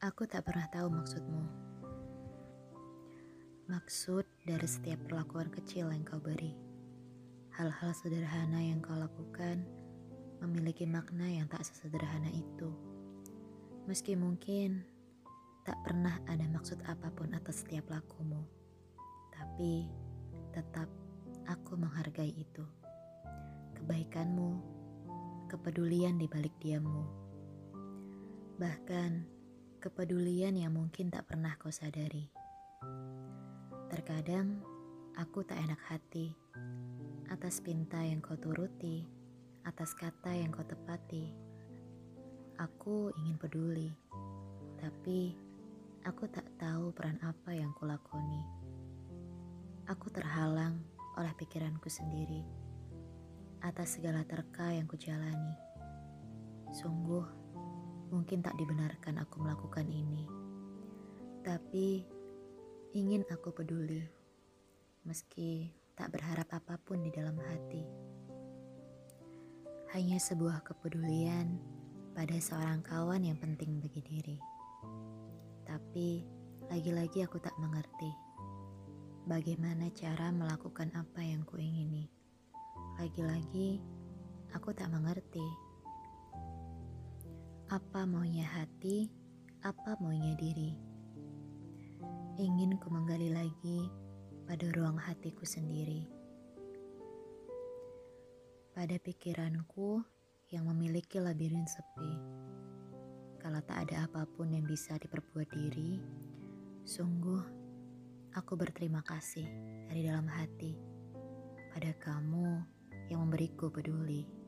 Aku tak pernah tahu maksudmu. Maksud dari setiap perlakuan kecil yang kau beri. Hal-hal sederhana yang kau lakukan memiliki makna yang tak sesederhana itu. Meski mungkin tak pernah ada maksud apa pun atas setiap lakumu. Tapi tetap aku menghargai itu. Kebaikanmu, kepedulian di balik diammu. Bahkan kepedulian yang mungkin tak pernah kau sadari. Terkadang aku tak enak hati atas pinta yang kau turuti, atas kata yang kau tepati. Aku ingin peduli, tapi aku tak tahu peran apa yang kulakoni. Aku terhalang oleh pikiranku sendiri atas segala terka yang kujalani. Sungguh, mungkin tak dibenarkan aku melakukan ini. Tapi, ingin aku peduli, meski tak berharap apa pun di dalam hati. Hanya sebuah kepedulian pada seorang kawan yang penting bagi diri. Tapi, lagi-lagi aku tak mengerti bagaimana cara melakukan apa yang kuingini. Lagi-lagi, aku tak mengerti apa maunya hati, apa maunya diri. Ingin ku menggali lagi pada ruang hatiku sendiri. Pada pikiranku yang memiliki labirin sepi. Kalau tak ada apa pun yang bisa diperbuat diri, sungguh aku berterima kasih dari dalam hati pada kamu yang memberiku peduli.